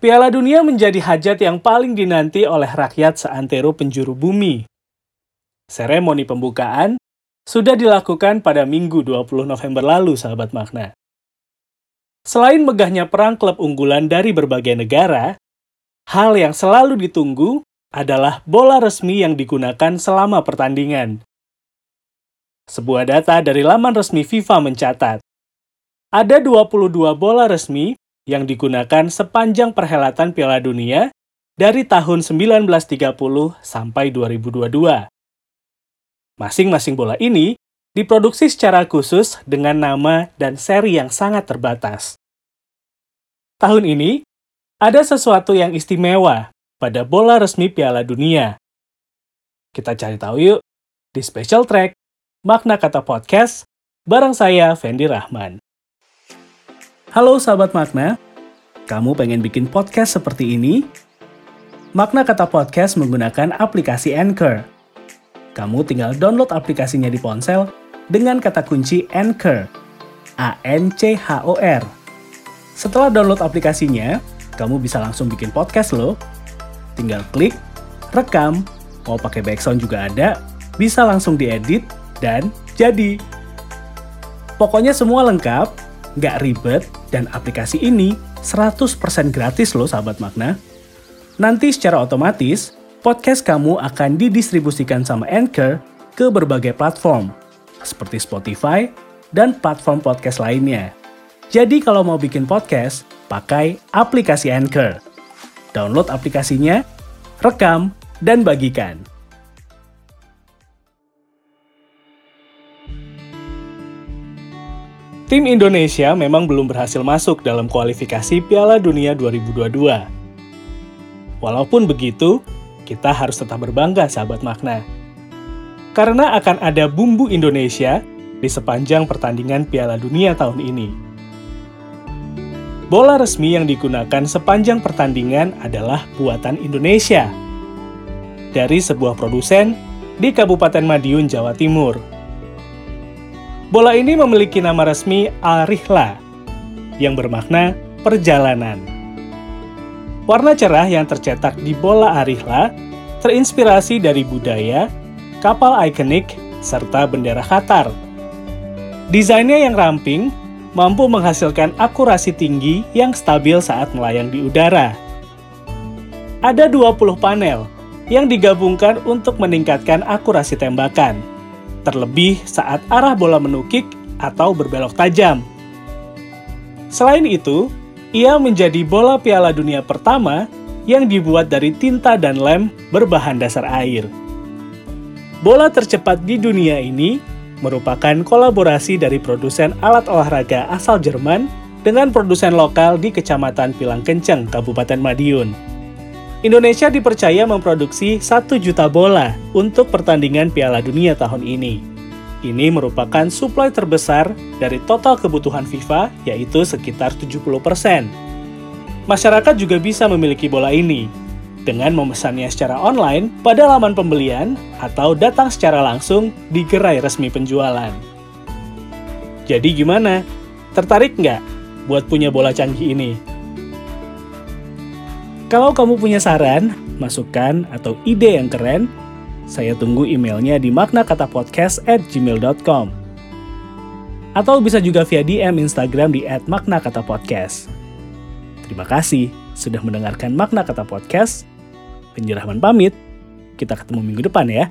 Piala Dunia menjadi hajat yang paling dinanti oleh rakyat seantero penjuru bumi. Seremoni pembukaan sudah dilakukan pada Minggu 20 November lalu, sahabat makna. Selain megahnya perang klub unggulan dari berbagai negara, hal yang selalu ditunggu adalah bola resmi yang digunakan selama pertandingan. Sebuah data dari laman resmi FIFA mencatat, ada 22 bola resmi yang digunakan sepanjang perhelatan Piala Dunia dari tahun 1930 sampai 2022. Masing-masing bola ini diproduksi secara khusus dengan nama dan seri yang sangat terbatas. Tahun ini, ada sesuatu yang istimewa pada bola resmi Piala Dunia. Kita cari tahu yuk di special track Makna Kata Podcast bareng saya Fendi Rahman. Halo sahabat makna, kamu pengen bikin podcast seperti ini? Makna kata podcast menggunakan aplikasi Anchor. Kamu tinggal download aplikasinya di ponsel dengan kata kunci Anchor. A-N-C-H-O-R. Setelah download aplikasinya, kamu bisa langsung bikin podcast loh. Tinggal klik, rekam, mau pakai background juga ada, bisa langsung diedit, dan jadi. Pokoknya semua lengkap, nggak ribet, dan aplikasi ini 100% gratis loh sahabat makna. Nanti secara otomatis, podcast kamu akan didistribusikan sama Anchor ke berbagai platform, seperti Spotify dan platform podcast lainnya. Jadi kalau mau bikin podcast, pakai aplikasi Anchor. Download aplikasinya, rekam, dan bagikan. Tim Indonesia memang belum berhasil masuk dalam kualifikasi Piala Dunia 2022. Walaupun begitu, kita harus tetap berbangga sahabat makna. Karena akan ada bumbu Indonesia di sepanjang pertandingan Piala Dunia tahun ini. Bola resmi yang digunakan sepanjang pertandingan adalah buatan Indonesia. Dari sebuah produsen di Kabupaten Madiun, Jawa Timur Bola ini memiliki nama resmi Al-Rihla, yang bermakna perjalanan. Warna cerah yang tercetak di bola Arihla terinspirasi dari budaya, kapal ikonik, serta bendera Qatar. Desainnya yang ramping mampu menghasilkan akurasi tinggi yang stabil saat melayang di udara. Ada 20 panel yang digabungkan untuk meningkatkan akurasi tembakan terlebih saat arah bola menukik atau berbelok tajam. Selain itu, ia menjadi bola Piala Dunia pertama yang dibuat dari tinta dan lem berbahan dasar air. Bola tercepat di dunia ini merupakan kolaborasi dari produsen alat olahraga asal Jerman dengan produsen lokal di Kecamatan Pilang Kenceng, Kabupaten Madiun. Indonesia dipercaya memproduksi 1 juta bola untuk pertandingan Piala Dunia tahun ini. Ini merupakan suplai terbesar dari total kebutuhan FIFA, yaitu sekitar 70%. Masyarakat juga bisa memiliki bola ini dengan memesannya secara online pada laman pembelian atau datang secara langsung di gerai resmi penjualan. Jadi gimana? Tertarik nggak buat punya bola canggih ini? Kalau kamu punya saran, masukan, atau ide yang keren, saya tunggu emailnya di maknakatapodcast at gmail.com. Atau bisa juga via DM Instagram di at maknakatapodcast. Terima kasih sudah mendengarkan Makna Kata Podcast. Penjelasan pamit. Kita ketemu minggu depan ya.